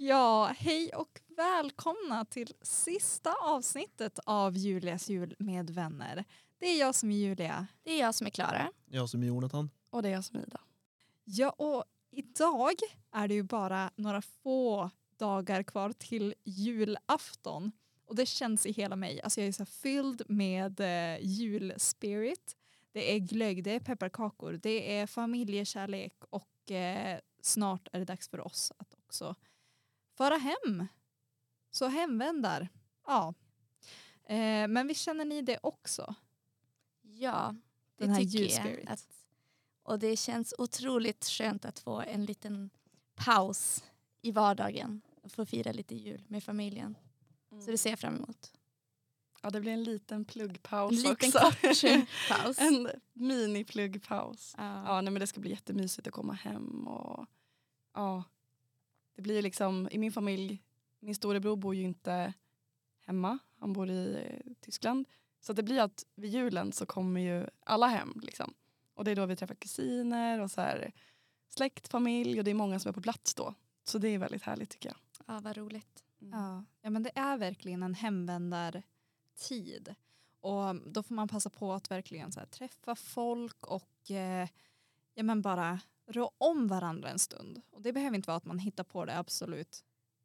Ja, hej och välkomna till sista avsnittet av Julias jul med vänner. Det är jag som är Julia. Det är jag som är Klara. Jag som är Jonathan. Och det är jag som är Ida. Ja, och idag är det ju bara några få dagar kvar till julafton. Och det känns i hela mig. Alltså jag är så fylld med eh, julspirit. Det är glögg, det är pepparkakor, det är familjekärlek och eh, snart är det dags för oss att också fara hem. Så hemvändar, ja. Eh, men vi känner ni det också? Ja, det Den här tycker jag. Att, och det känns otroligt skönt att få en liten paus i vardagen. och Få fira lite jul med familjen. Så det ser jag fram emot. Ja, det blir en liten pluggpaus En liten också. kort paus. en mini-pluggpaus. Ja. Ja, nej, men det ska bli jättemysigt att komma hem. Och, ja, det blir liksom, I min familj, min storebror bor ju inte hemma. Han bor i eh, Tyskland. Så det blir att vid julen så kommer ju alla hem. Liksom. Och det är då vi träffar kusiner och så här, släkt, familj och det är många som är på plats då. Så det är väldigt härligt tycker jag. ja, vad roligt. Mm. Ja, ja men det är verkligen en hemvändartid. Och då får man passa på att verkligen så här, träffa folk och eh, ja, men bara rå om varandra en stund. Och det behöver inte vara att man hittar på det absolut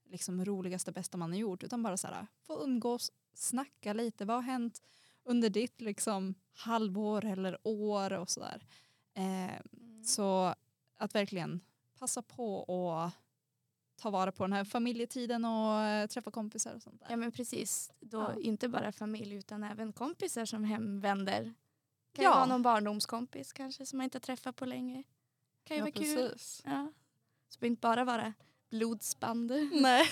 liksom, roligaste, bästa man har gjort utan bara så här, få umgås, snacka lite. Vad har hänt under ditt liksom, halvår eller år och sådär. Eh, så att verkligen passa på och ta vara på den här familjetiden och eh, träffa kompisar och sånt där. Ja men precis. Då Ja. inte bara familj utan även kompisar som hemvänder. Kan Ja. ju vara någon barndomskompis kanske som man inte träffat på länge. Kan ju Ja, vara kul. precis. Ja. Så det behöver inte bara vara blodsband. Nej.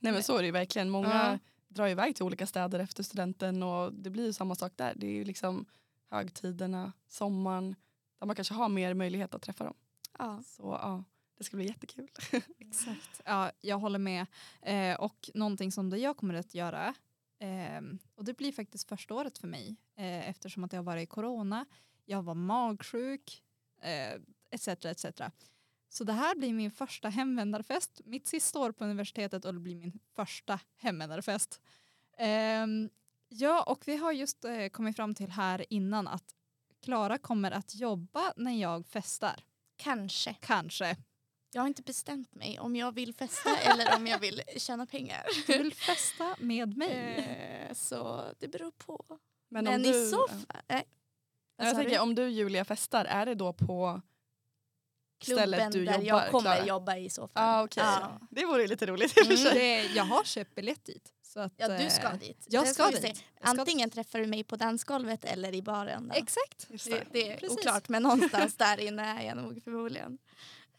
Nej men så är det ju verkligen. Många Ja. drar iväg till olika städer efter studenten och det blir ju samma sak där. Det är ju liksom högtiderna, sommaren där man kanske har mer möjlighet att träffa dem. Ja. Så ja, det ska bli jättekul. Exakt. Ja, jag håller med. Eh, och någonting som det jag kommer att göra ehm, och det blir faktiskt första året för mig eh, eftersom att jag har varit i corona, jag var magsjuk eh, etc. etc. Så det här blir min första hemvändarfest, mitt sista år på universitetet och det blir min första hemvändarfest. Ehm, ja, och vi har just eh, kommit fram till här innan att Klara kommer att jobba när jag festar. Kanske. Kanske. Jag har inte bestämt mig om jag vill festa eller om jag vill tjäna pengar. Du vill festa med mig. Eh, så det beror på. Men, Men, om i du, så fall... Nej. Vad Jag tänker om du Julia festar, är det då på stället du där jobbar? jag kommer Klara? jobba i så fall. Ah, okej. Ja. Det vore lite roligt i och för Mm. sig. Det, jag har köpt biljett dit. Så att, Ja, du ska eh, dit. Jag ska se. dit. Ska Antingen träffar du mig på dansgolvet eller i baren. Då. Exakt. Det, det är Precis. oklart, men någonstans där inne är jag nog förmodligen.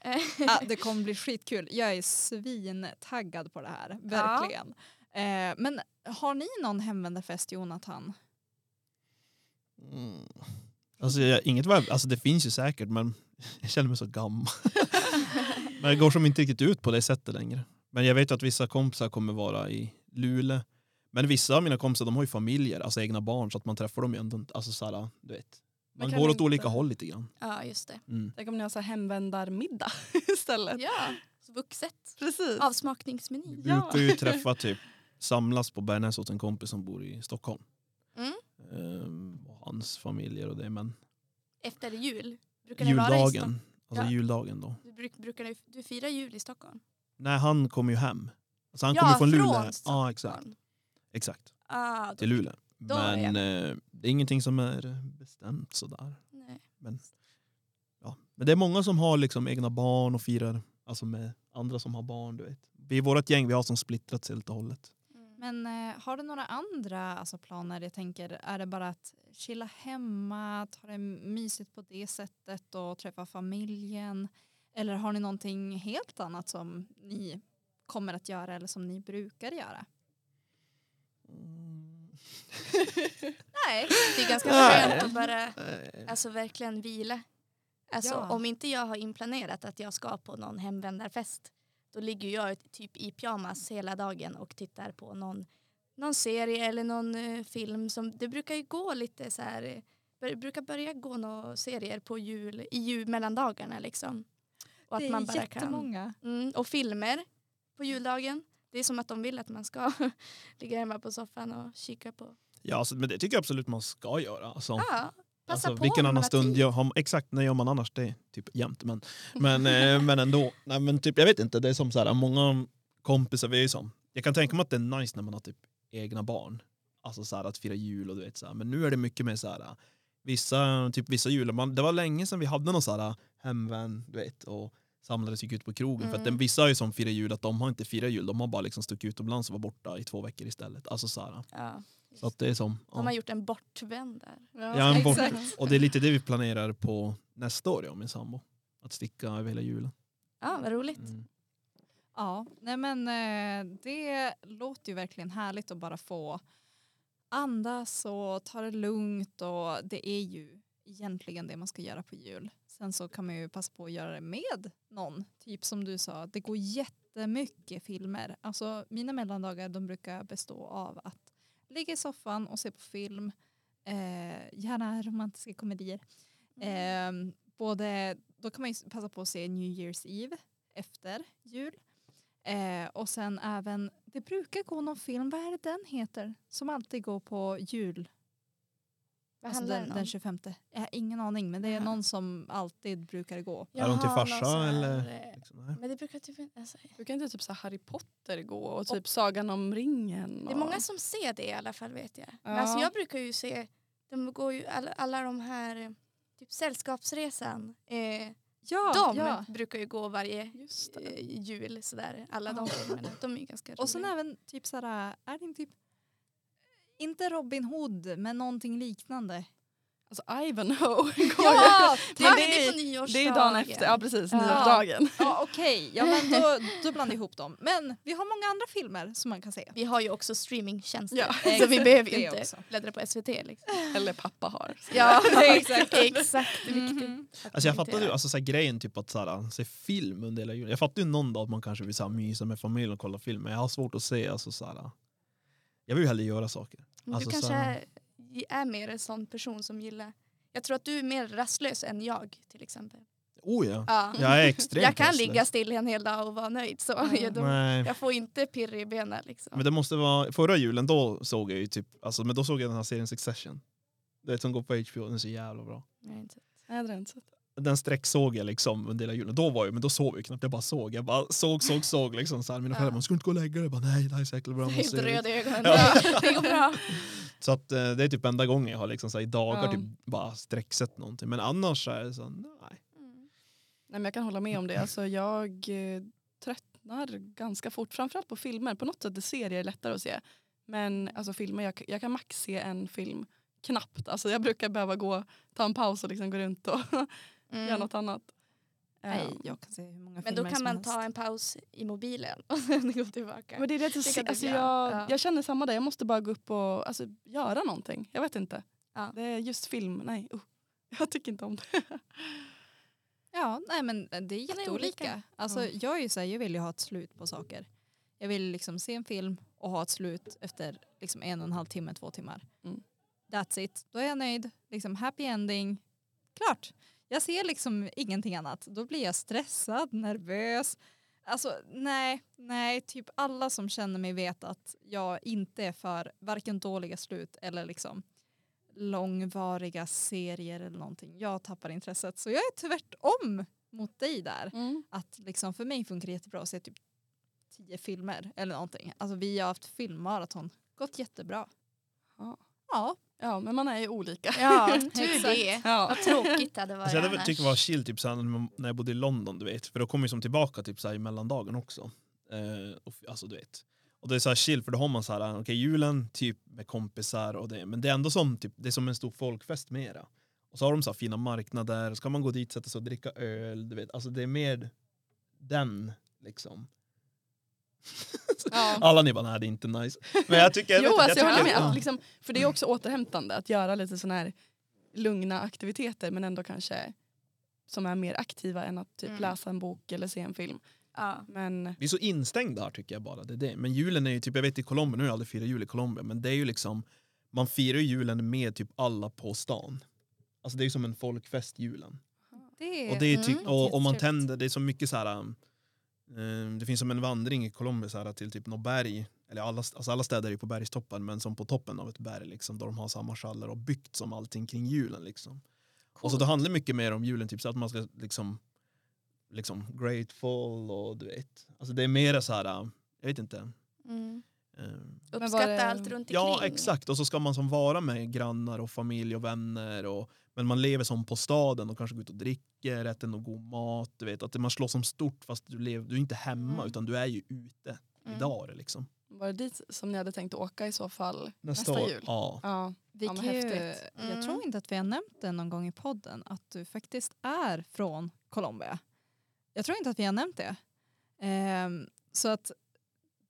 Ja, det kommer bli skitkul. Jag är svintaggad på det här. Verkligen. Eh, men har ni någon hemvändarfest Jonathan? Mm. Alltså, jag, inget var, alltså det finns ju säkert men jag känner mig så gammal. men det går som inte riktigt ut på det sättet längre. Men jag vet att vissa kompisar kommer vara i Luleå. Men vissa av mina kompisar de har ju familjer, alltså egna barn så att man träffar dem ju ändå inte. Alltså såhär, du vet. Man går åt olika inte- håll lite grann. ja, just det. Mm. Tänk om ni har så här hemvändarmiddag istället. Ja, så vuxet. Precis. Avsmakningsmeny. Vi Ja. brukar ju träffa typ, samlas på Bergnäs hos en kompis som bor i Stockholm. Mm. Ehm, och hans familjer och det. Men Efter jul. Brukar juldagen, alltså Ja. juldagen då. Du, bruk, brukar ni, du firar jul i Stockholm? Nej han kommer ju hem. Alltså han Ja, kommer från Luleå. Ja exakt. exakt. Ah, då, Till Luleå. Är Men eh, det är ingenting som är bestämt sådär. nej. Men, ja. Men det är många som har liksom egna barn och firar alltså med andra som har barn. Du vet. Vi i vårt gäng vi har som splittrats helt och hållet. Mm. Men eh, har du några andra alltså, planer? Jag tänker, är det bara att chilla hemma, ta det mysigt på det sättet och träffa familjen? Eller har ni någonting helt annat som ni kommer att göra eller som ni brukar göra? Nej. Det är ganska skönt att bara alltså, verkligen vila. Alltså, Ja. Om inte jag har inplanerat att jag ska på någon hemvändarfest då ligger jag typ i pyjamas hela dagen och tittar på någon, någon serie eller någon eh, film. Som, det brukar ju gå lite så här, eh, bör, brukar börja gå några serier på jul, i jul mellan dagarna liksom. Och det att är man bara kan, jättemånga. mm, och filmer på juldagen. Det är som att de vill att man ska ligga hemma på soffan och kika på. Ja, alltså, men det tycker jag absolut man ska göra. Alltså, Ja, passa alltså, på vilken annan stund gör, har, exakt när gör man annars det? Typ jämt. Men, men, eh, men ändå. Nej, men typ, jag vet inte, det är som så här, många kompisar, vi är ju som, jag kan tänka mig att det är nice när man har typ egna barn. Alltså så här, att fira jul och du vet så här. Men nu är det mycket mer så här, vissa, typ vissa jular, man, det var länge sedan vi hade någon så här hemvän, du vet, och samlades gick ut på krogen. För att Mm. den, vissa har ju som firar jul att de har inte firat jul, de har bara liksom stuckit utomlands och var borta i två veckor istället. Alltså så här. Ja, Så att det är som, De har gjort en bortvänd där. Ja, en bort, Exakt. och det är lite det vi planerar på nästa år, jag och min sambo. Att sticka över hela julen. Ja, vad roligt. Mm. Ja, nej men eh, det låter ju verkligen härligt att bara få andas och ta det lugnt och det är ju egentligen det man ska göra på jul. Sen så kan man ju passa på att göra det med någon. Typ som du sa, det går jättemycket filmer. Alltså mina mellandagar de brukar bestå av att ligga i soffan och se på film. Eh, gärna romantiska komedier. Eh, både, då kan man ju passa på att se New Year's Eve efter jul. Eh, och sen även, det brukar gå någon film, vad är det den heter? Som alltid går på jul. Vad Alltså handlar den, den om? den 25. Jag har ingen aning men det är Ja. någon som alltid brukar gå. Är de till Jaha, farsa här, eller? Liksom, nej. Men det brukar typ inte... Alltså, Brukar inte typ så Harry Potter gå och typ Sagan om ringen? det är och- många som ser det i alla fall vet jag. Men Ja. alltså, jag brukar ju se, de går ju alla, alla de här, typ Sällskapsresan, eh, Ja, de brukar ju gå varje eh, jul sådär. Alla Ja. de filmerna, de är ganska roliga. Och sen även typ såhär, är det typ inte Robin Hood men någonting liknande. Alltså Ivanhoe. Ja, det, det är är- på nyårsdagen. Det är dagen efter, ja precis, Ja. nyårsdagen. ja okej, ja, men då, då blandar jag ihop dem. Men vi har många andra filmer som man kan se. Vi har ju också streamingtjänster. Ja. Så vi Exakt, behöver ju det inte också. bläddra på SVT. Liksom. Eller pappa har. Ja, Exakt. exakt. Det är viktigt. Mhm. att Alltså jag fattar ju alltså, så här, grejen typ att så här, se film under hela julen. Jag fattar ju någon dag att man kanske vill så här, mysa med familjen och kolla film. Men jag har svårt att se. Alltså, så här, jag vill ju hellre göra saker. Alltså, du så kanske här- är, mer en sån person som gillar... Jag tror att du är mer rastlös än jag till exempel. Oh ja, Ja. jag är extremt Jag kan rastlös. ligga still en hel dag och vara nöjd. Så jag, då, Nej. jag får inte pirr i benen. Liksom. Men det måste vara, förra julen då såg jag ju typ, alltså, men då såg jag den här serien Succession. Du vet som går på HBO, den är så jävla bra. Jag har sett. Inte sett. Den sträck såg jag liksom under hela julen. Då var jag, men då sov jag knappt, jag bara såg. Jag bara såg, såg, såg liksom. Så här, mina föräldrar bara, ska du inte gå och lägga dig? Jag bara, nej, det här är jäkla bra. Måste röd det." i ögonen. Ja. Det går bra. Så att, eh, det är typ enda gången jag har liksom, så här, i dagar Ja. typ, bara sträcksett någonting. Men annars så är det så, nej. Mm. Nej, men jag kan hålla med om det. Alltså, jag eh, tröttnar ganska fort. Framförallt på filmer. På något sätt är serier lättare att se. Men alltså, filmer, jag, jag kan max se en film knappt. Alltså, jag brukar behöva gå, ta en paus och liksom gå runt och Mm. göra något annat. Nej, Ja. jag kan se hur många Men då kan man helst. ta en paus i mobilen och sen gå tillbaka. Men det är det, Det det alltså, jag, Ja. jag känner samma där. Jag måste bara gå upp och alltså, göra någonting. Jag vet inte. Ja. Det är just film. Nej, uh, jag tycker inte om det. Ja, nej men det är jätteolika. olika. Alltså, Mm. jag, är ju så här, jag vill ju ha ett slut på saker. Jag vill liksom se en film och ha ett slut efter liksom en och en halv timme, två timmar. Mm. That's it. Då är jag nöjd. Liksom happy ending. Klart. Jag ser liksom ingenting annat. Då blir jag stressad, nervös. Alltså nej, nej, typ alla som känner mig vet att jag inte är för varken dåliga slut eller liksom långvariga serier eller någonting. Jag tappar intresset. Så jag är tvärtom mot dig där. Att liksom för mig funkar det jättebra att se typ tio filmer eller någonting. Alltså vi har haft filmmaraton. Gått jättebra. Ja. Ja. Ja, men man är ju olika. Ja, tur det. Ja. Vad tråkigt det hade varit Alltså jag hade annars. tyckt det var chill typ, såhär, när jag bodde i London, du vet. För då kom jag som tillbaka typ, såhär, i mellandagen också. Eh, och, alltså, du vet. Och det är så här chill för då har man så här, okej julen typ med kompisar och det. Men det är ändå som, typ, det är som en stor folkfest mera. Och så har de så här fina marknader, så kan man gå dit, sätta sig och dricka öl. Du vet. Alltså det är mer den liksom. Ja. Alla ni bara, nej det är inte nice. Men jag tycker, jag Jo, alltså, jag håller med. Att liksom, för det är också återhämtande att göra lite såna här lugna aktiviteter men ändå kanske som är mer aktiva än att typ Mm. läsa en bok eller se en film. Ja. Men Vi är så instängda här tycker jag bara. Det är det. Men julen är ju typ, jag vet i Colombia, nu har jag aldrig firat jul i Colombia, men det är ju liksom, man firar ju julen med typ alla på stan. Alltså det är ju som en folkfest julen. Det Och, det är typ, Mm, och, och man tänder, det är så mycket så här, um, Det finns som en vandring i Colombia så här, till typ något berg. Eller alla, alltså alla städer är ju på bergstoppen men som på toppen av ett berg liksom, där de har samma marschaller och byggt som allting kring julen. Liksom. Och så det handlar mycket mer om julen, typ så att man ska liksom, liksom grateful och du vet. Alltså det är mer så här, jag vet inte. Mm. eh, var Uppskatta det- allt runt omkring. Ja exakt och så ska man som vara med grannar och familj och vänner. Och, men man lever som på staden och kanske går ut och dricker, äter någon god mat. Du vet, att man slår som stort fast du, lever, du är inte hemma Mm. utan du är ju ute Mm. i dagar. Liksom. Var det dit som ni hade tänkt åka i så fall? Nästa, Nästa år. jul? Ja. Ja. Vi Ja, ju, häftigt. Jag Mm. tror inte att vi har nämnt det någon gång i podden att du faktiskt är från Colombia. Jag tror inte att vi har nämnt det. Ehm, så att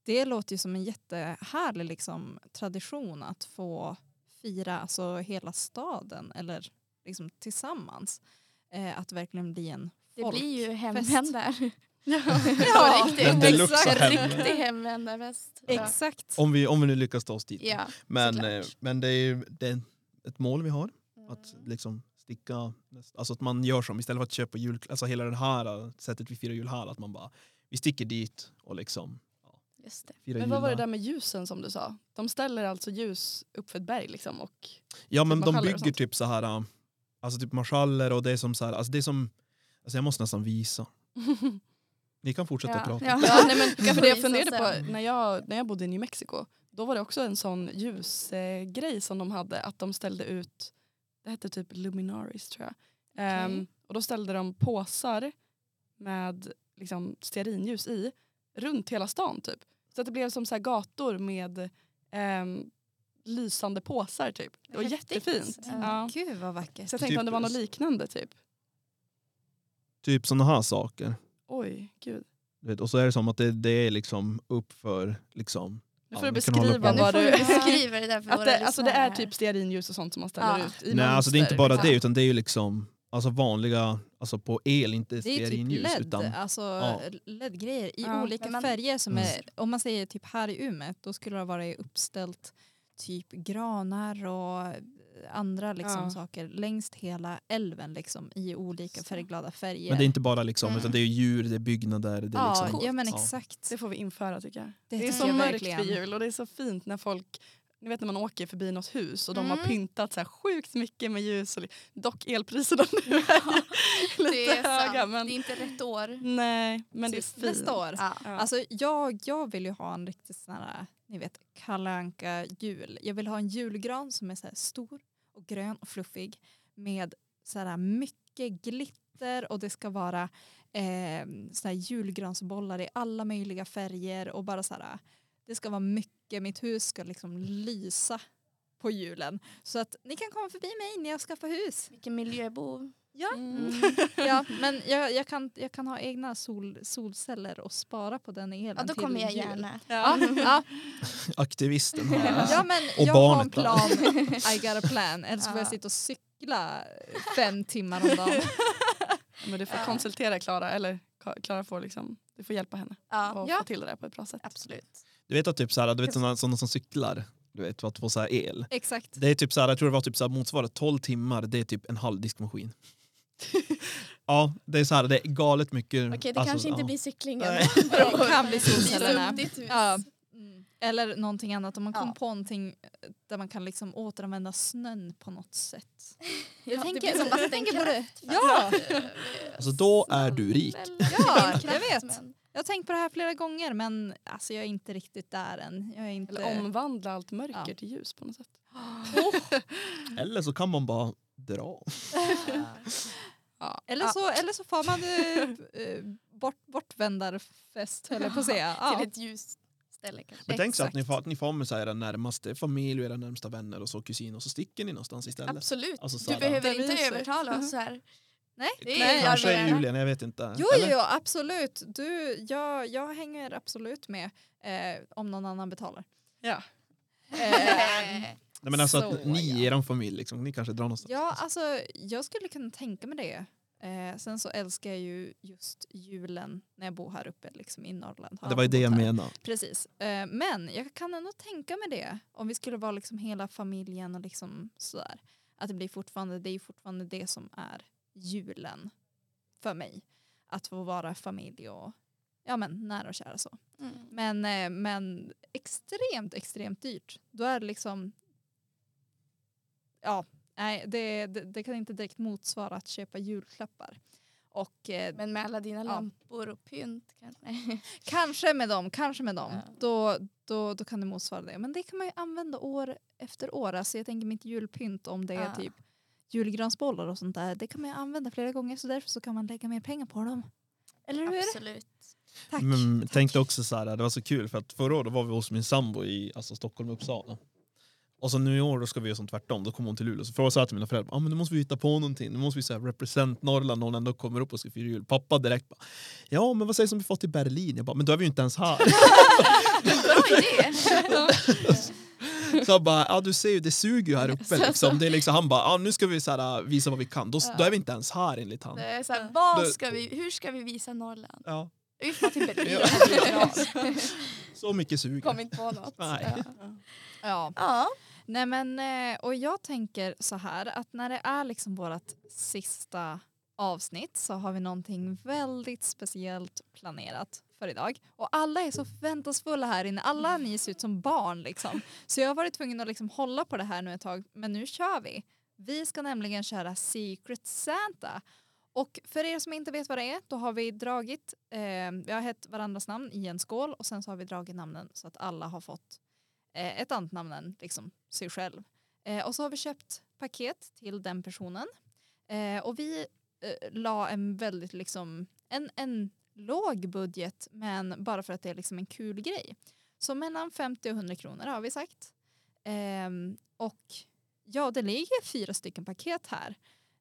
det låter ju som en jättehärlig liksom, tradition att få fira alltså, hela staden eller liksom, tillsammans. Eh, att verkligen bli en Det folk. blir ju hemvändar. Ja, På riktigt. Exakt. Riktig hemvändarfest. Ja. exakt. Om, vi, om vi nu lyckas ta oss dit. Ja, men eh, men det är, ju- det är ett mål vi har. Att Mm. liksom sticka, alltså att man gör som istället för att köpa jul, alltså hela det här eh, sättet vi firar jul här, att man bara, vi sticker dit och liksom Just det. firar Men jul vad var det där. med ljusen som du sa? De ställer alltså ljus upp för ett berg liksom och Ja men typ de bygger typ så här, äh, alltså typ marschaller och det är som så här, alltså det är som, alltså jag måste nästan visa. Ni kan fortsätta Ja. prata. Ja. Ja, nej, men, för det jag funderade på när jag, när jag bodde i New Mexico, då var det också en sån ljusgrej eh, som de hade, att de ställde ut, det hette typ Luminaries tror jag. Ehm, Okej. och då ställde de påsar med liksom, stearinljus i runt hela stan typ. Så att det blev som så här gator med ehm, lysande påsar typ. Det var Häftigt. jättefint. Ja. Ja. Gud vad vackert. Så jag tänkte om det var något Typ- liknande typ. Typ sådana här saker. Oj, gud. Vet, och så är det som att det, det är liksom upp för liksom, Nu Ja, får du beskriva vad får du... beskriva det där för Att det, alltså det är typ stearinljus och sånt som man ställer Ja. ut i nej alltså det är inte bara liksom. det utan det är ju liksom alltså vanliga, alltså på el, inte Det är typ stearinljus. LED, utan, alltså Ja. LED-grejer i Ja, olika man- färger. Som Mm. är, om man säger typ här i Umeå, då skulle det vara uppställt typ granar och andra liksom Ja. saker längs hela älven liksom, i olika Så. färgglada färger. men det är inte bara liksom, Mm. utan det är djur, det är byggnader. Det är ja, liksom, ja men Ja. exakt. Det får vi införa tycker jag. Det Det, är så jag mörkt verkligen. för jul och det är så fint när folk ni vet när man åker förbi något hus och de har Mm. pyntat så här sjukt mycket med ljus. Och, dock elpriserna nu är Det lite är höga. sant. Men, Det är inte rätt år. nej, men det är fint. Nästa år. Ja. Ja. Alltså jag, jag vill ju ha en riktigt sån här, ni vet, Kalle Anka jul. Jag vill ha en julgran som är så här stor och grön och fluffig med så här mycket glitter och det ska vara eh, så här julgransbollar i alla möjliga färger och bara så här, det ska vara mycket, mitt hus ska liksom lysa på julen. Så att ni kan komma förbi mig när jag skaffar hus. Vilken miljöbov. Ja, Mm. ja men jag, jag, kan, jag kan ha egna sol, solceller och spara på den elen Ja, då kommer jag jul. gärna. Ja, ja, Aktivisten här. ja men Och jag har en där. plan. I got a plan. Eller så får jag Ja. sitta och cykla fem timmar om dagen. Men du får Ja. konsultera Klara, eller Klara får liksom, du får hjälpa henne Ja, och Ja. få till det där på ett bra sätt. absolut. Du vet att typ så här, du vet sådana, sådana som cyklar, du vet för att få så här el. Exakt. Det är typ så här, jag tror det var typ så här motsvarande 12 timmar, det är typ en halv diskmaskin. ja, det är så här, det är galet mycket. Okej, det alltså, kanske inte ja. blir cyklingen. Nej. Det kan bli solcellerna. Ja. Mm. Eller någonting annat. Om man kom Ja. på någonting där man kan liksom återanvända snön på något sätt. Jag tänker- tänker, som jag tänker på det. Ja. Alltså då är du rik. Ja, jag vet. Jag har tänkt på det här flera gånger men alltså, jag är inte riktigt där än. Jag är inte... Eller omvandla allt mörker Ja. till ljus på något sätt. Eller så kan man bara dra. Ja. Eller, så, eller så får man eh, eh, bort, bortvändarfest höll jag på att säga. Ja. Till ett ljusställe kanske. Men tänk så att ni får, att ni får med så här era närmaste familj och era närmsta vänner och så kusin och så sticker ni någonstans istället. Absolut. Alltså, så du behöver inte övertala oss här. Nej, Det är nej. jag Kanske i julen, jag vet inte. Jo, Eller? jo, absolut. Du, jag, jag hänger absolut med eh, om någon annan betalar. Ja. Eh, Nej, men alltså Så, att ni ja. er familj, liksom, ni kanske drar någonstans. ja, alltså jag skulle kunna tänka mig det. Eh, sen så älskar jag ju just julen när jag bor här uppe liksom, i Norrland. Det var ju det jag menade. Precis. Eh, men jag kan ändå tänka mig det. Om vi skulle vara liksom hela familjen och liksom sådär. Att det blir fortfarande, det är fortfarande det som är julen för mig. Att få vara familj och ja men nära och kära så. Mm. Men, eh, men extremt, extremt dyrt. Då är det liksom, ja, nej det, det, det kan inte direkt motsvara att köpa julklappar. Och eh, Men med alla dina Ja. lampor och pynt kanske. kanske med dem, kanske med dem, Ja. då, då, då kan det motsvara det. Men det kan man ju använda år efter år. Alltså jag tänker mitt julpynt om det är Ja. typ julgransbollar och sånt där. Det kan man ju använda flera gånger så därför så kan man lägga mer pengar på dem. Eller hur? Absolut. Tack. Men tack. tänkte också så här, det var så kul för att förra året var vi hos min sambo i alltså, Stockholm och Uppsala. Och så nu i år då ska vi göra som tvärtom, då kommer hon till Luleå. Så frågade jag till mina föräldrar, ah, men nu måste vi hitta på någonting. Nu måste vi så här, represent Norrland när hon ändå kommer upp och ska fira jul. Pappa direkt bara, ja men vad sägs om vi får till Berlin? Jag bara, men då är vi ju inte ens här. Bra idé. så jag bara, ja du ser ju det suger ju här uppe liksom. Det är liksom han bara, ah, nu ska vi så här, visa vad vi kan. Då, då är vi inte ens här enligt han. Det är så här, vad ska vi, hur ska vi visa Norrland? Ja, Vi får till Berlin. Ja. så mycket suger. Kom inte på något. Nej. Ja. Ja. Ja. Nej men, eh, och jag tänker så här att när det är liksom vårt sista avsnitt så har vi någonting väldigt speciellt planerat för idag. Och alla är så förväntansfulla här inne, alla ni ser ut som barn liksom. Så jag har varit tvungen att liksom hålla på det här nu ett tag, men nu kör vi. Vi ska nämligen köra Secret Santa. Och för er som inte vet vad det är, då har vi dragit, eh, vi har hett varandras namn i en skål och sen så har vi dragit namnen så att alla har fått eh, ett annat namn än liksom sig själv. Eh, och så har vi köpt paket till den personen. Eh, och vi eh, la en väldigt liksom, en, en låg budget men bara för att det är liksom en kul grej. Så mellan 50 och 100 kronor har vi sagt. Ehm, och ja, det ligger fyra stycken paket här.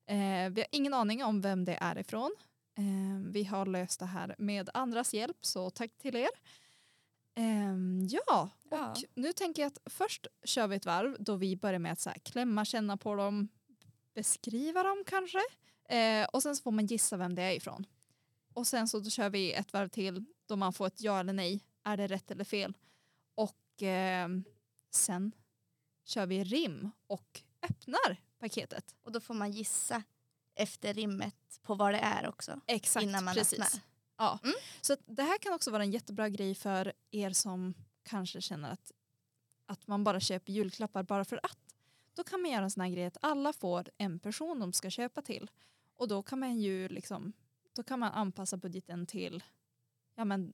Eh, vi har ingen aning om vem det är ifrån. Eh, vi har löst det här med andras hjälp så tack till er. Ehm, ja, och Ja. nu tänker jag att först kör vi ett varv då vi börjar med att så här, klämma, känna på dem, beskriva dem kanske. Eh, och sen så får man gissa vem det är ifrån. Och sen så då kör vi ett varv till då man får ett ja eller nej. Är det rätt eller fel? Och ehm, sen kör vi rim och öppnar paketet. Och då får man gissa efter rimmet på vad det är också. Exakt, Innan man precis. öppnar. Ja. Mm. Så det här kan också vara en jättebra grej för er som kanske känner att, att man bara köper julklappar bara för att. Då kan man göra en sån här grej att alla får en person de ska köpa till. Och då kan man ju liksom, då kan man anpassa budgeten till ja, men,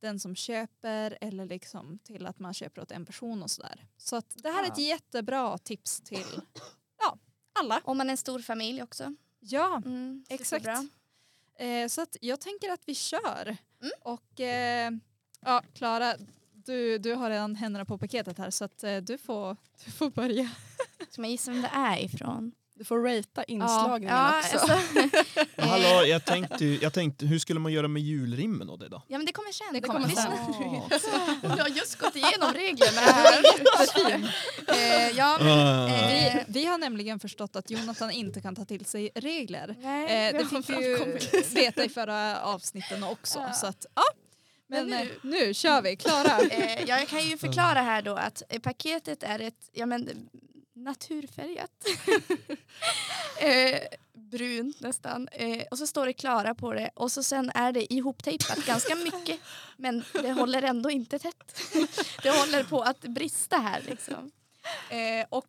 den som köper eller liksom till att man köper åt en person och sådär. Så att det här är ett Ja. jättebra tips till ja, alla. Om man är en stor familj också. Ja, Mm, Exakt. Eh, så att jag tänker att vi kör. Mm. Och eh, ja, Klara, du, du har redan händerna på paketet här så att eh, du, får, du får börja. Ska man gissa vem det är ifrån? Du får ratea inslagningen ja, också. alltså, Men hallå, jag tänkte, jag tänkte, hur skulle man göra med julrimmen och det då? ja men det kommer sen. Det kommer Lyssna sen. Jag har just gått igenom reglerna här. eh, ja, Ah. Vi, Eh. vi har nämligen förstått att Jonathan inte kan ta till sig regler. nej, Eh, det vi fick vi ju veta i förra avsnitten också. Ja. Så att, ja. Men, Men nu, nu kör vi, Klara. Eh, ja, jag kan ju förklara här då att eh, paketet är ett ja, men, naturfärgat. eh, brunt nästan. Eh, och så står det Klara på det och så sen är det ihoptejpat ganska mycket men det håller ändå inte tätt. det håller på att brista här liksom. Eh, och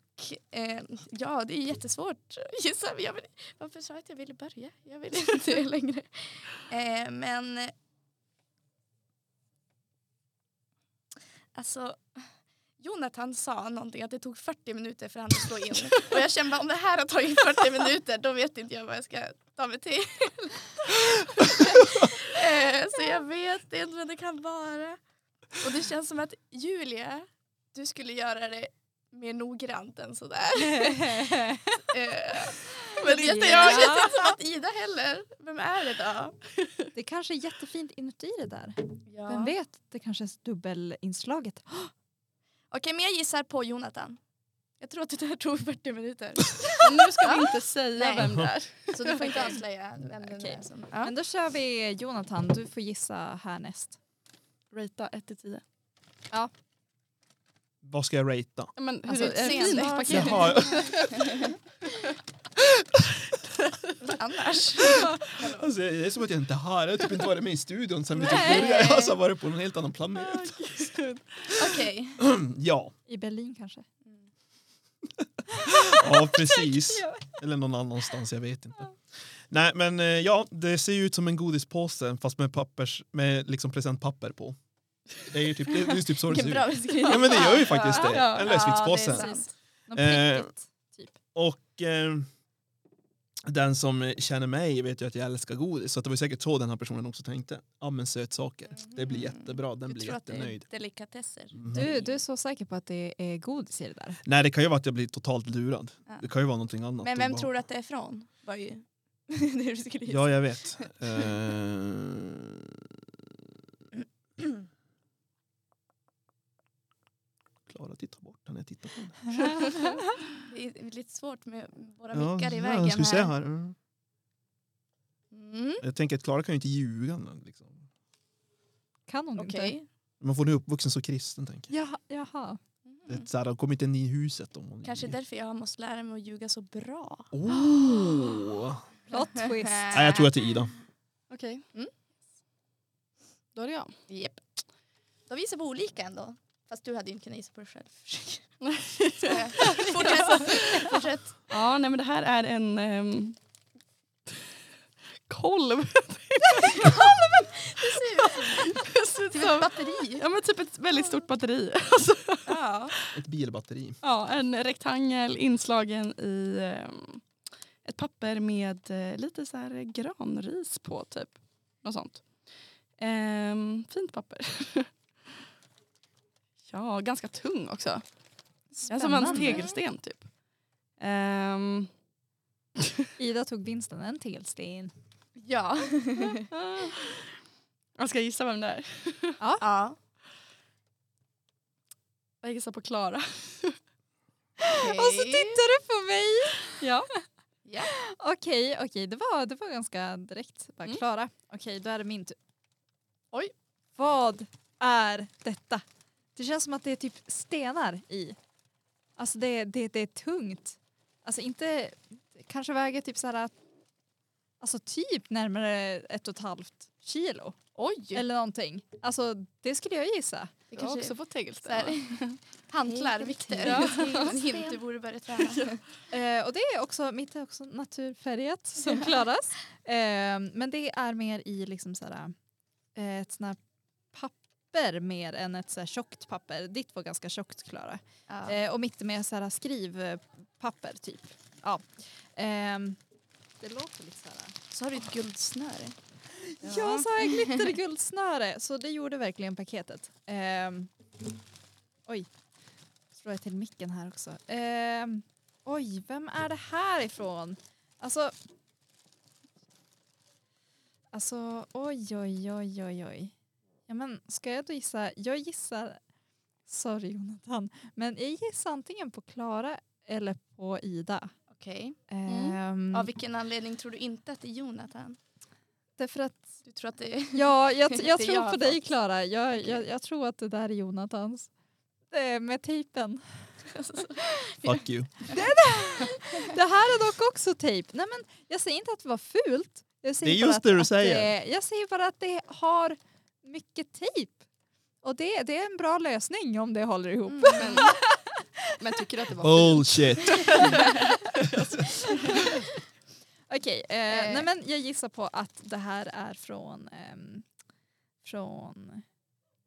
eh, ja, det är jättesvårt att gissa. Jag vill, varför sa jag att jag ville börja? Jag vill inte längre. Eh, men Alltså, Jonathan sa någonting att det tog 40 minuter för han att slå in. Och jag kände bara om det här har tagit 40 minuter då vet inte jag vad jag ska ta mig till. Eh, Så jag vet inte vad det kan vara. Och det känns som att Julia, du skulle göra det mer noggrant än sådär. Eh, Men jag, jag känns inte som att Ida heller. Vem är det då? Det kanske är jättefint inuti det där. Ja. Vem vet, det kanske är dubbelinslaget. Okej, men jag gissar på Jonathan. Jag tror att det där tog 40 minuter. Nu ska vi inte säga Nej. vem det är. Så du får inte avslöja vem det Okej. är. Som, ja. Men då kör vi Jonathan, du får gissa härnäst. Ratea 1 till 10. Vad ska jag ratea? Men hur Alltså, är det ett utseende. fint paket? Jaha. Annars. Alltså, det är som att jag inte har, jag har typ inte varit med i studion sen vi typ började. Jag har varit på en helt annan planet. Okej. Ja, I Berlin kanske. ja precis. Eller någon annanstans, jag vet inte. Nej men eh, ja, det ser ju ut som en godispåse fast med, pappers, med liksom presentpapper på. Det är ju typ, det är ju typ så det ser ut. Ja men det gör ju faktiskt det. Ja. En Ja, det är lösviktspåse. sant. Något Eh, typ. Och eh, den som känner mig vet ju att jag älskar godis. Så att det var säkert så den här personen också tänkte. Ja men sötsaker, det blir jättebra, den Du blir tror att det är jättenöjd. delikatesser? Mhm. Du, du är så säker på att det är godis i det där? Nej det kan ju vara att jag blir totalt lurad. Ja. Det kan ju vara någonting annat. Men vem bara- tror du att det är från? Var ju det du skulle gissa. Ja jag vet. Eh... Klara tittar bort när jag tittar på den. Det är lite svårt med våra Ja, mickar i ja, vägen ska vi se här. här. Mm. Mm. Jag tänker att Klara kan ju inte ljuga. Liksom. Kan hon Okej. inte? Man får nu uppvuxen så kristen tänker jag. Jaha. jaha. Det är så här, de kommer inte in i huset om hon Kanske därför jag måste lära mig att ljuga så bra. Oh. Plot twist. Nej, jag tror att det är Ida. Okej. Mm. Då är det jag. Japp. Då visar vi olika ändå. Fast du hade ju inte kunnat gissa på dig själv. Fortsätt. Fortsätt. Ja, nej men det här är en um, kolv. Det ser ut Ser ut som ett batteri. ja men typ ett väldigt stort batteri. Alltså, Ja. Ett bilbatteri. ja, en rektangel inslagen i ehm, ett papper med eh, lite så här granris på typ. Något sånt. Ehm, fint papper. ja, ganska tung också. Är som en Spännande. tegelsten typ. Ehm, Ida tog vinsten, en tegelsten. Ja. jag ska gissa vem det är. ja. Jag gissar på Klara. Okej. Och så tittar du på mig! Ja. Ja. Okej, okej, det, var, det var ganska direkt. Bara Mm. Klara. Okej, då är det min tur. Oj. Vad är detta? Det känns som att det är typ stenar i. Alltså det, det, det är tungt. Alltså inte, kanske väger typ så här, alltså typ närmare ett och ett halvt kilo. Oj! Eller någonting. Alltså det skulle jag gissa. Det jag har kanske också fått så tegelsten. här, hantlar, Viktor. Ja. En hint du borde börja träna. Eh, och det är också, mitt är också naturfärgat som klaras. Eh, men det är mer i liksom så här, eh, ett sånt här papper mer än ett så här tjockt papper. Ditt var ganska tjockt Klara. Ja. Eh, och mitt är mer så här skrivpapper typ. Ja. Ehm, det låter lite så här. Så har du ett guldsnöre. Ja, så har jag glitterguldsnöre. Så det gjorde verkligen paketet. Ehm, oj, slår jag till micken här också. Ehm, oj, vem är det här ifrån? Alltså, alltså oj, oj, oj, oj, oj. Ja, men ska jag då gissa? Jag gissar, sorry Jonathan, men jag gissar antingen på Klara eller på Ida. Okej. Ehm, Av vilken anledning tror du inte att det är Jonathan? därför att Du tror att det är... Ja, jag, jag Det jag tror har på dig. Klara. Jag, jag, jag tror att det där är Jonathans. Det med tejpen. Fuck you. Det här är dock också tejp. Nej, men jag säger inte att det var fult. Jag säger Det är just att, det du säger. Det, jag säger bara att det har mycket tejp. Och det, det är en bra lösning om det håller ihop. Mm. Men, men tycker du att det var? Bullshit. Okej, eh, Eh. nej men jag gissar på att det här är från, ehm, från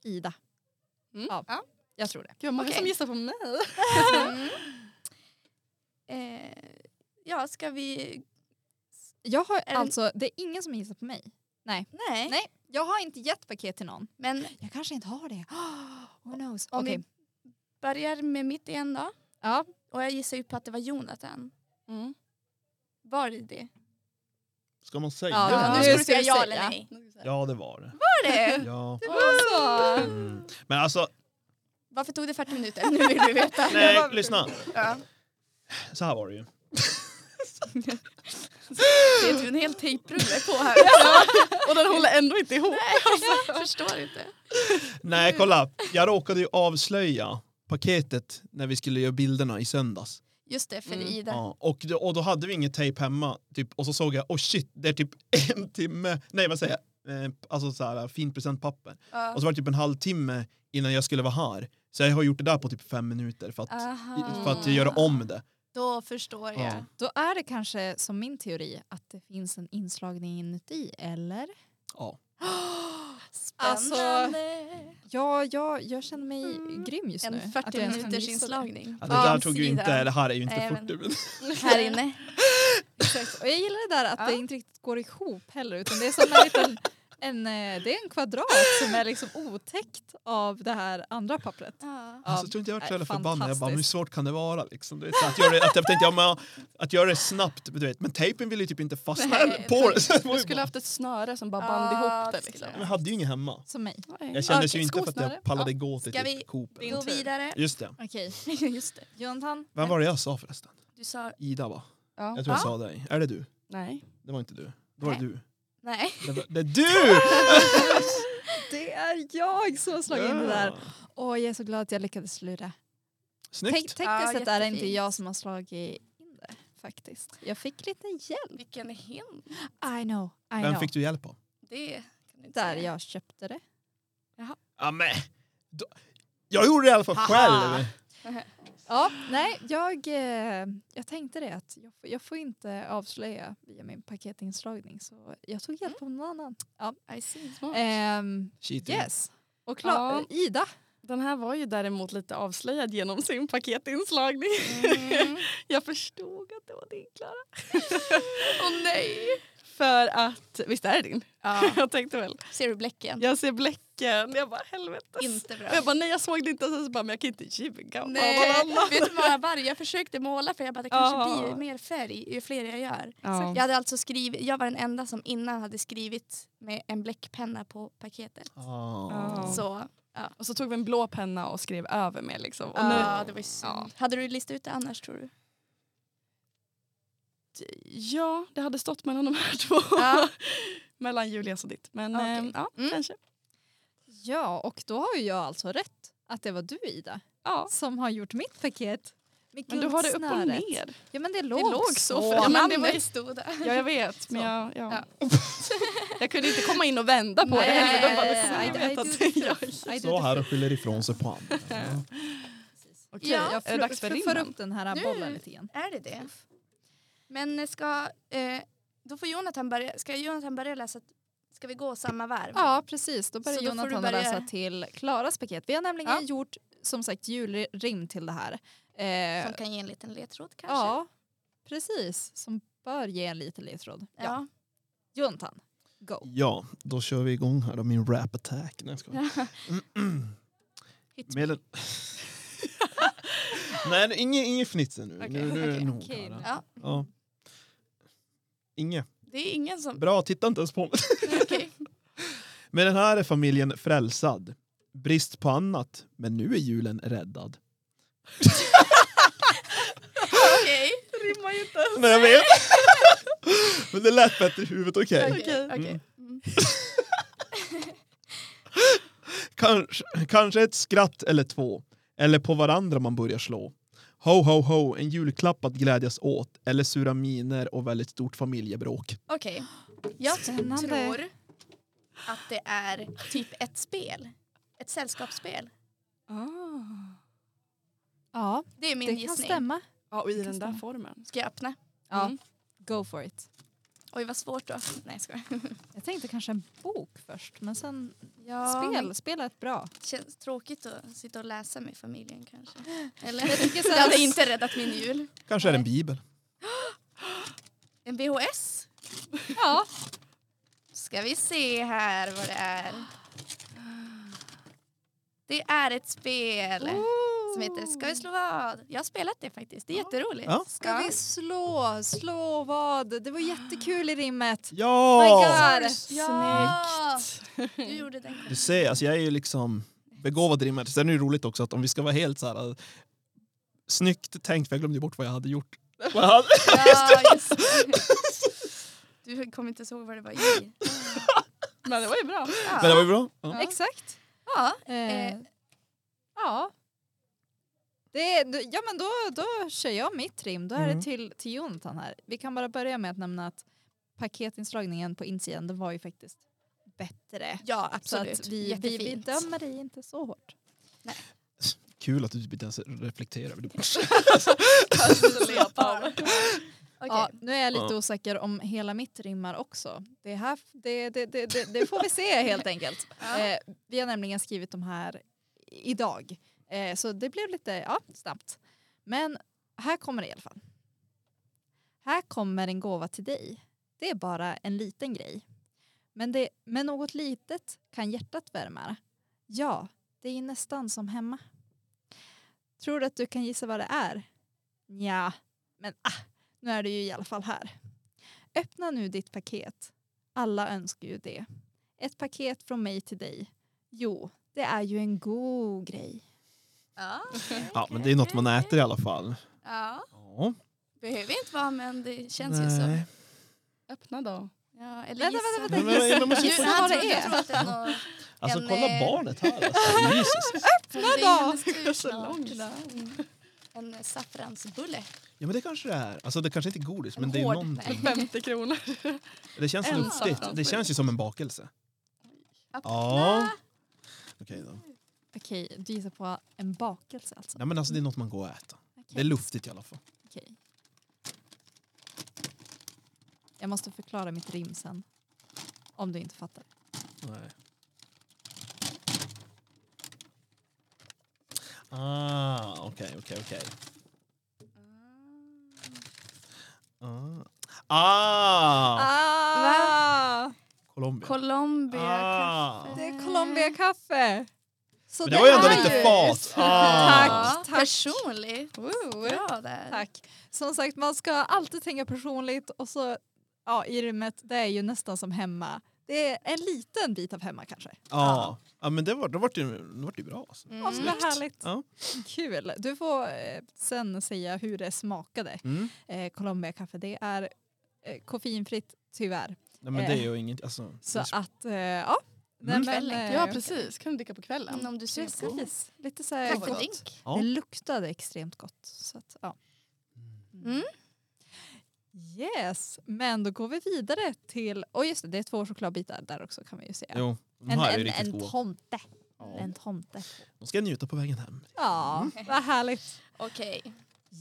Ida. Mm. Ja, Ja. jag tror det. Gud, många Okej. som gissar på mig. Mm. Eh, ja, ska vi... Jag har det- alltså, det är ingen som gissar på mig. Nej. Nej, jag har inte gett paket till någon. Men Jag kanske inte har det. Who knows? Om Okej. vi- börjar med mitt igen då. Ja, Och jag gissar ju på att det var Jonathan. Mm. Var det det? Ska man säga Ja, det? nu ska du ska säga ja eller nej. Ja, det var det. Var det? Ja. det var så. Mm. Men alltså, Varför tog det 40 minuter? Nu vill vi veta. nej, lyssna. Ja. Så här var det ju. Det är en hel tejprulle på här. Och den håller ändå inte ihop. Jag förstår inte. Nej, kolla. Jag råkade ju avslöja paketet när vi skulle göra bilderna i söndags. Just det, för Mm. Ida. Ja, och, då, och då hade vi inget tejp hemma. Typ, och så såg jag, oh shit, det är typ en timme, nej vad säger jag, eh, alltså så här, fint presentpapper. Ja. Och så var det typ en halvtimme innan jag skulle vara här. Så jag har gjort det där på typ fem minuter för att, Aha. för att göra om det. Då förstår jag. Ja. Då är det kanske som min teori att det finns en inslagning inuti, eller? Ja. Spännande! Ja, jag, jag känner mig Mm. grym just nu. en att 40 jag ens kan minuters inslagning. Ja, det där tog ju inte, det här är ju inte Nej, men- 40 minuter. Här inne. Exakt. Och jag gillar det där att Ja. det inte riktigt går ihop heller utan det är som en liten en, eh, det är en kvadrat som är liksom otäckt av det här andra pappret. Ja. Alltså, jag tror inte jag varit så jävla förbannad. Jag bara, hur svårt kan det vara? Liksom? Du vet, att, göra det, att jag tänkte, ja, men, att göra det snabbt, du vet. men tejpen vill ju typ inte fastna Nej, på det. Det var Du skulle haft ett snöre som bara Ja, band ihop det det. Liksom. jag. hade ju ingen hemma. Som mig. Jag kändes Okej, ju inte för att jag pallade gå till Ska vi Coop. eller Din Gå vidare. Just det. Okej, Just det. Jonathan. Vem var det jag sa förresten? Du sa Ida va? Ja. Jag tror jag Ja. sa dig. Är det du? Nej. Det var inte du. Det var Nej. du. Nej. Det, var, det är du! Det är jag som har slagit in det där. Åh, jag är så glad att jag lyckades lura. Snyggt. Tänk, tekniskt Ja, sett är det inte jättefint. jag som har slagit in det faktiskt. Jag fick lite hjälp. Vilken hint. I know, I Vem know. fick du hjälp av? Det inte Där säga. jag köpte det. Ja, men, då, jag gjorde det i alla fall Haha. själv. Ja, nej, jag, eh, jag tänkte det att jag, får- jag får inte avslöja via min paketinslagning så jag tog hjälp av någon annan. Ja. I see. Smart. Cheating. yes. Och klar, Ida. Den här var ju däremot lite avslöjad genom sin paketinslagning. Mm. Jag förstod att det var din Klara. Åh nej! För att, visst är det din? Ja. Jag tänkte väl. Ser du bläcken? Jag ser bläcken, jag bara helvete. Inte bra. Jag bara nej jag såg det inte, så bara, men jag kan inte ljuga Nej, vet du vad varje, jag försökte måla för jag bara det kanske Ja. blir mer färg ju fler jag gör. Ja. Jag hade alltså skrivit, jag var den enda som innan hade skrivit med en bläckpenna på paketet. Ja. Så Och så tog vi en blå penna och skrev över med liksom. Och ja, nu, det var ju ja. Hade du listat ut det annars tror du? Ja, det hade stått mellan de här två. Ja. mellan Julias och ditt. Men Okej. eh, ja, Mm. kanske. Ja, och då har ju jag alltså rätt att det var du Ida Ja. som har gjort mitt paket. Med Men du har det upp och ner. Ja men det låg, låg så så. Ja, men det var ju stod där. Ja jag vet men jag, ja. Ja. jag kunde inte komma in och vända på Nej, det heller. Bara, "Det nej, jag nej, veta du- att det jag." I the här och skyller ifrån sig på andra. Ja. Okej, Ja, jag är det dags för för, för upp den här Nu. bollen lite igen. Är det det? Men ska, eh, då får Jonathan börja, ska Jonathan börja läsa, ska vi gå samma varv? Ja precis, då börjar Så då Jonathan börja- läsa till Klaras paket. Vi har nämligen Ja. gjort som sagt julrim till det här. Eh, Som kan ge en liten ledtråd kanske? ja, precis. Som bör ge en liten ledtråd. Ja. Ja. Jonathan, go. ja, då kör vi igång här då, min rap attack. Nej, jag Med en... Nej, inget inge fnitzer nu. Okej, nu, nu är det nog då. Ja. Ja. Inge. Det är ingen som... Bra, titta inte ens på mig. Okej. Med den här är familjen frälsad. Brist på annat, men nu är julen räddad. Okej. rimmar ju inte ens. Nej, jag vet. men det lät bättre i huvudet, okej. Mm. okej. Mm. Kanske, kanske ett skratt eller två. Eller på varandra man börjar slå. Ho, ho, ho, en julklapp att glädjas åt. Eller sura miner och väldigt stort familjebråk. Okej. Jag Spännande. tror att det är typ ett spel. Ett sällskapsspel. Ah. Ja, Det är min det kan gissning. stämma. Ja, och i kan den där formen. Ska jag öppna? Ja, Mm. go for it. Oj vad svårt då. Nej jag. Jag tänkte kanske en bok först, men sen Ja, spel, spel är ett bra. Det känns tråkigt att sitta och läsa med familjen kanske. Eller? Jag tycker så Det hade inte räddat min jul. Kanske är det en bibel. En VHS. Ja, Ska vi se här vad det är. Det är ett spel som heter Ska vi slå vad? Jag har spelat det faktiskt. Det är jätteroligt. Ja. Ska vi slå? Slå vad? Det var jättekul i rimmet. Ja! My God. Ja! Du gjorde den. Du ser, alltså jag är ju liksom begåvad rimmare. Sen är det roligt också att om vi ska vara helt så här äh, snyggt tänkt, för jag glömde bort vad jag hade gjort. Vad jag hade. Ja, just det. Du kommer inte ihåg vad det var i. Men det var ju bra. Men det Ja. var ju bra. Ja. Ja. Exakt. ja. Eh, Eh. ja, Det, ja men då, då kör jag mitt rim. Då är Mm. det till, till Jonathan här. Vi kan bara börja med att nämna att paketinslagningen på insidan det var ju faktiskt bättre. Ja, Så absolut. att vi, vi, vi dömer dig inte så hårt. Kul att du typ inte ens reflekterar över det. Okej. Ja, nu är jag lite osäker om hela mitt rimmar också. Det, här, det, det, det, det, det får vi se helt enkelt. Ja. Eh, vi har nämligen skrivit de här idag. Eh, så det blev lite ja, snabbt. Men här kommer det i alla fall. Här kommer en gåva till dig. Det är bara en liten grej. Men det, med något litet kan hjärtat värma. Ja, det är ju nästan som hemma. Tror du att du kan gissa vad det är? Ja, men ah, nu är det ju i alla fall här. Öppna nu ditt paket. Alla önskar ju det. Ett paket från mig till dig. Jo, det är ju en god grej. Ja, Ja, men det är något man äter i alla fall. ja. Ja. behöver inte vara men det känns ju så. Nej. Öppna då. Ja, eller Vänta, gissa. vänta, Men, men, men, men, Gissa vad det är. alltså En, kolla eh, barnet här. Alltså. Jesus. Öppna då! Så långt. En saffransbulle. Ja men det kanske det är. Alltså det kanske inte är godis men En det är någonting. nej. 50 kronor. Det känns luftigt. Det känns ju som en bakelse. Öppna. Ja. Okej då. Okej, du gissar på en bakelse alltså? Nej men alltså det är något man går och äter. Okej, Det är luftigt i alla fall. okej. Jag måste förklara mitt rim sen. Om du inte fattar. Nej. Ah, okej, okej, okej. Ah. Ah! Ah! Colombia. Colombia Ah. kaffe. Det är Colombia-kaffe. Så Men det var ju ändå är lite fat. Ah. Tack, tack. Personlig. Bra där. Tack. Som sagt, man ska alltid tänka personligt och så ja, i rummet, det är ju nästan som hemma. Det är en liten bit av hemma kanske. Ja. ja, men det var, det var ju, det var ju bra. Alltså. Mm. Vad härligt. Ja. Kul. Du får eh, sen säga hur det smakade. Mm. Eh, Colombia-kaffe, det är eh, koffeinfritt tyvärr. Nej, men det är ju inget... Alltså, Så det att, eh, ja. Mm. Kvällen. eh, Ja precis, kan du dricka på kvällen. Men om du suger på. Precis. Lite så här gott. Ja. Det luktade extremt gott. Så att, ja. Mm. Yes, men då går vi vidare till, och just det, det är två chokladbitar där också kan vi ju säga. Jo, de en här är ju en, en tomte. Ja. En tomte. De ska njuta på vägen hem. Ja, vad härligt. Okej.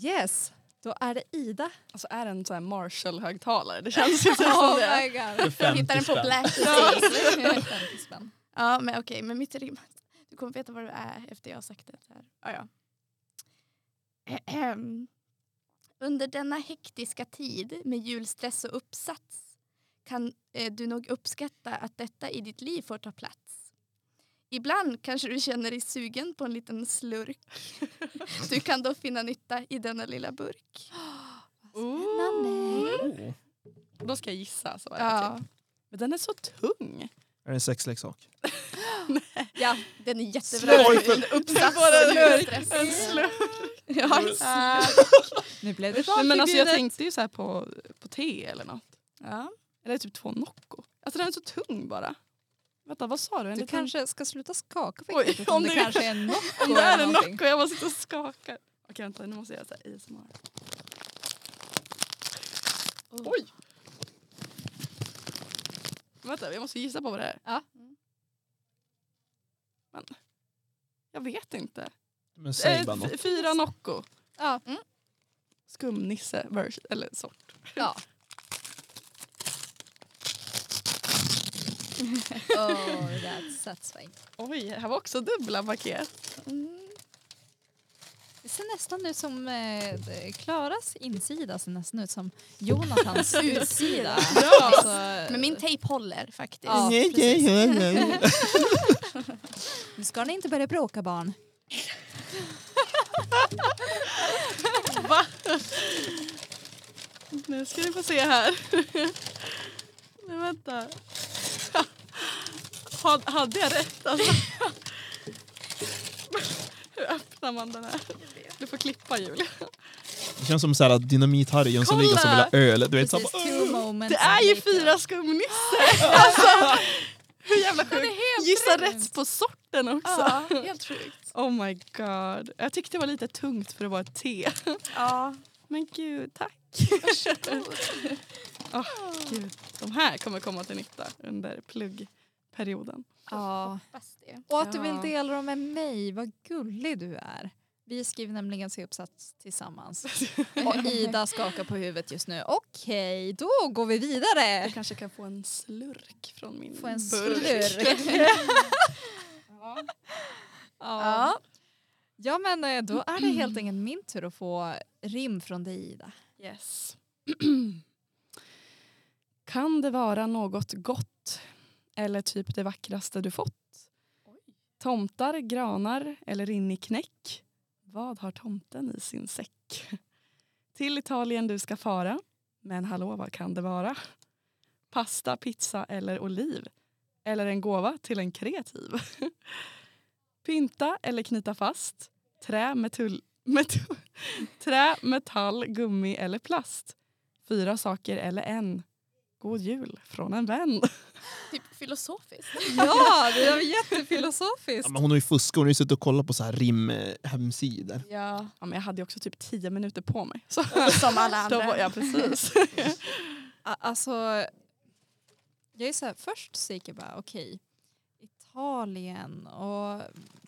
Yes, då är det Ida. Alltså är det en sån här Marshall-högtalare? Det känns ju som Oh det. my god. För 50 Hittar den på. Black Ja, Sea. 50 spänn. Ja, men okej, men mitt rim. Du kommer veta vad det är efter jag har sagt det här. Ja, ja. Under denna hektiska tid med julstress och uppsats kan eh, du nog uppskatta att detta i ditt liv får ta plats. Ibland kanske du känner dig sugen på en liten slurk. Du kan då finna nytta i denna lilla burk. Spännande. Då ska jag gissa. Så det Ja, typ. Men den är så tung. Är det en sexleksak? Ja, den är jättebra. Uppsats. En slurk. Ja, en slurk. nu blev det Nej, men alltså, jag tänkte ju så här på, på te eller något. Ja. Eller typ två Nocco. Alltså den är så tung bara. Vänta, vad sa du? En Du liten- kanske ska sluta skaka på Oj, om om det det- kanske är en Nocco Om det är en. Nocco, jag bara sitter och skakar. Okej vänta, nu måste jag göra så här ASMR. Oh. Oj! Vänta, jag måste gissa på vad det är. Ja. Men, jag vet inte. Men säg Eh, bara f- något. fyra Nocco. Ja. Skumnisse version, eller sort. ja. oh, that's satisfying. Oj, här var också dubbla paket. Mm. Det ser nästan ut som eh, Klaras insida ser nästan ut som Jonathans utsida. Ja. Alltså, Men min tejp håller faktiskt. Ja. Nu ska ni inte börja bråka barn. Va? Nu ska ni få se här. Nu vänta. Had- Hade jag rätt alltså? Hur öppnar man den här? Du får klippa Julia. Det känns som så här att Dynamit-Harry Jönssonligan som vill ha öl. Du vet, så Precis. Det är ju fyra skumnisse! Alltså, hur jävla sjukt? Gissa grymt. rätt på sorten också. Ja, helt sjukt. Oh my god. Jag tyckte det var lite tungt för att vara ett te. Ja. Men gud, tack. Varsågod. Gud, de här kommer komma till nytta under pluggperioden. Ja. Och att du vill dela dem med mig, vad gullig du är. Vi skriver nämligen C-uppsats tillsammans. Och Ida skakar på huvudet just nu. Okej, då går vi vidare. Du kanske kan få en slurk från min Få en burk. slurk. Ja. Ja. ja men eh, då är det helt enkelt min tur att få rim från dig Ida. Yes. kan det vara något gott eller typ det vackraste du fått? Tomtar, granar eller inniknäck? Vad har tomten i sin säck? Till Italien du ska fara. Men hallå, vad kan det vara? Pasta, pizza eller oliv? Eller en gåva till en kreativ? Pynta eller knyta fast? Trä, metull, metull, trä, metall, gummi eller plast? Fyra saker eller en? God jul från en vän. Typ filosofiskt. Ja, det är jättefilosofiskt. Ja, men hon har ju fuskat, hon har ju suttit och kollat på så här rimhemsidor. Ja. Ja, men jag hade ju också typ tio minuter på mig. Så. Som alla Då andra. var, ja, precis. Alltså, jag är så här, först så gick jag bara okej, Italien och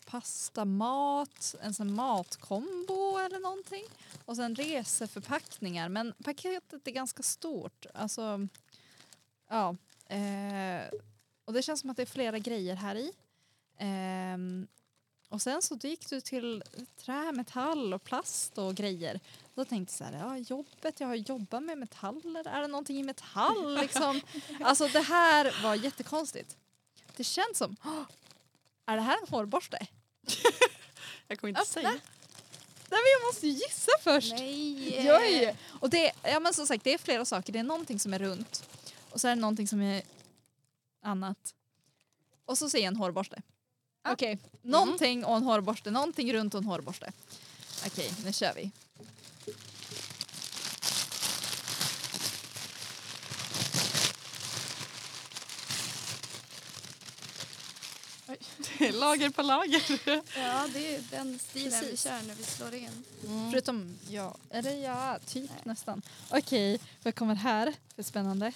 pasta, mat, en sån matkombo eller någonting. Och sen reseförpackningar, men paketet är ganska stort. Alltså, ja. Eh, och det känns som att det är flera grejer här i. Ehm, och sen så gick du till trä, metall och plast och grejer. Då tänkte jag så här, ja jobbet, jag har jobbat med metaller, är det någonting i metall liksom? Alltså det här var jättekonstigt. Det känns som, "Åh, är det här en hårborste? Jag kommer inte Öppna. säga. Nej men jag måste gissa först. Nej. Joj. Och det, ja men som sagt det är flera saker, det är någonting som är runt och så är det någonting som är annat. Och så säger jag en hårborste. Ah. Okej, någonting och en hårborste, någonting runt och en hårborste. Okej, nu kör vi. lager på lager. Ja, det är den stilen vi Precis. kör när vi slår in. Förutom ja, eller ja, typ Nej. nästan. Okej, vad kommer här för spännande?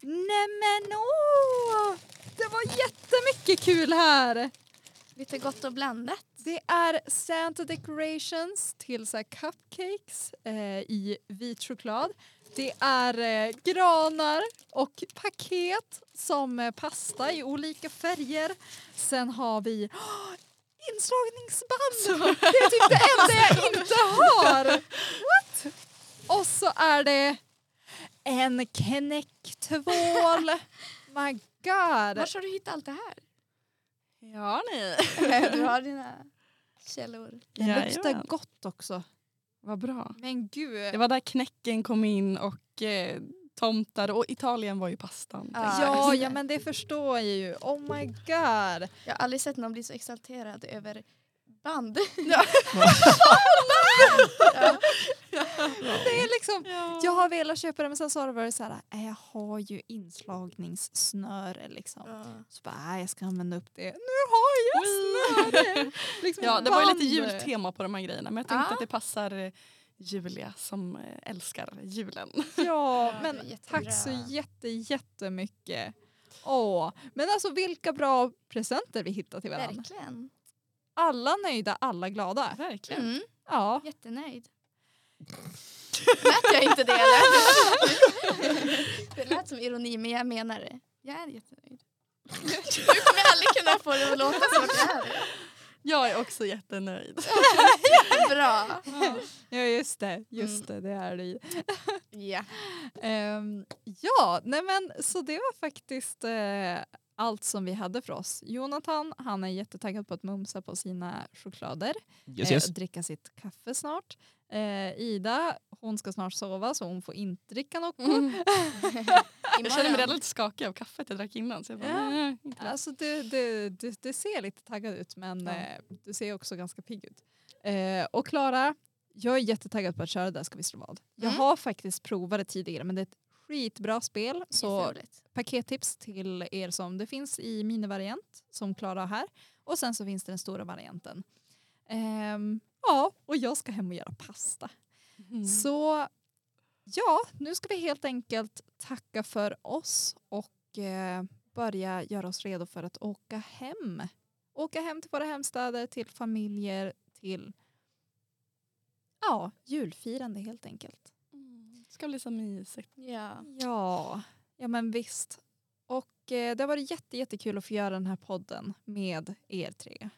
Nämen åh! Det var jättemycket kul här! Lite gott och blandat. Det är Santa decorations till så cupcakes eh, i vit choklad. Det är eh, granar och paket som eh, pasta i olika färger. Sen har vi oh, inslagningsband! Det är typ det enda jag inte har! What? Och så är det en knäcktvål. My god! Var har du hittat allt det här? Ja, ni. du har dina källor. Den luktar Jajamän. gott också. Vad bra. Men gud. Det var där knäcken kom in och eh, tomtar och Italien var ju pastan. Jag. Ja, ja, det. men det förstår jag ju. Oh my god. Jag har aldrig sett någon bli så exalterad över band. Det är liksom, Ja. jag har velat köpa det men sen så har det varit så här, äh, jag har ju inslagningssnöre liksom. Så bara, äh, jag ska använda upp det. Nu har jag snöre! liksom Ja, det var ju lite jultema på de här grejerna men jag tänkte Ja. att det passar eh, Julia som eh, älskar julen. Ja, Ja, men tack så jätte, jättemycket. Åh, men alltså vilka bra presenter vi hittar till varandra. Verkligen. Alla nöjda, alla glada. Verkligen. Mm, Ja, jättenöjd. Lät jag inte det eller? det lät som ironi men jag menar det. Jag är jättenöjd. Du kommer aldrig kunna få det att låta som att jag är det. Jag är också jättenöjd. Bra. ja just det, just Mm. det, det är det. Ja. Ehm, ja, nej men så det var faktiskt eh, allt som vi hade för oss. Jonathan, han är jättetaggad på att mumsa på sina choklader Yes, eh, yes. och dricka sitt kaffe snart. Eh, Ida, hon ska snart sova så hon får inte dricka något. Jag känner mig redan lite skakig av kaffet jag drack innan. Så jag bara, Ja. nej, inte det. Alltså du, du, du, du ser lite taggad ut men Ja. eh, du ser också ganska pigg ut. Eh, och Klara, jag är jättetaggad på att köra Där ska vi slå vad. Jag Mm. har faktiskt provat det tidigare men det är ett skitbra spel. Så pakettips till er som det finns i minivariant som Klara har här. Och sen så finns det den stora varianten. Ehm, ja, och jag ska hem och göra pasta. Mm. Så ja, nu ska vi helt enkelt tacka för oss och eh, börja göra oss redo för att åka hem. Åka hem till våra hemstäder, till familjer, till ja, julfirande helt enkelt. Ska bli så mysigt. Ja. Ja, ja men visst. Och eh, det har varit jätte, jättekul att få göra den här podden med er tre.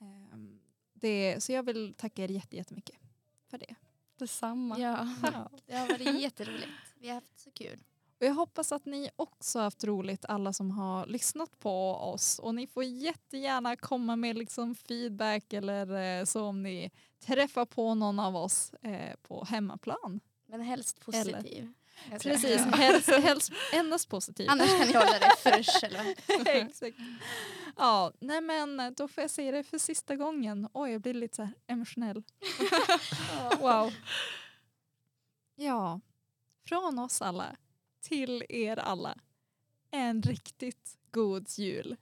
Ehm, det, så jag vill tacka er jätte, jättemycket för det. Detsamma. ja, Ja. det har varit jätteroligt. Vi har haft så kul. Och jag hoppas att ni också har haft roligt, alla som har lyssnat på oss. Och ni får jättegärna komma med liksom feedback eller eh, så om ni träffar på någon av oss eh, på hemmaplan. Men helst positiv. Jag. Precis, helst, helst endast positivt. Annars kan ni hålla det fresh eller Exakt. Ja, nej men då får jag säga det för sista gången. Oj, jag blir lite så emotionell. Wow. Ja, från oss alla till er alla. En riktigt god jul.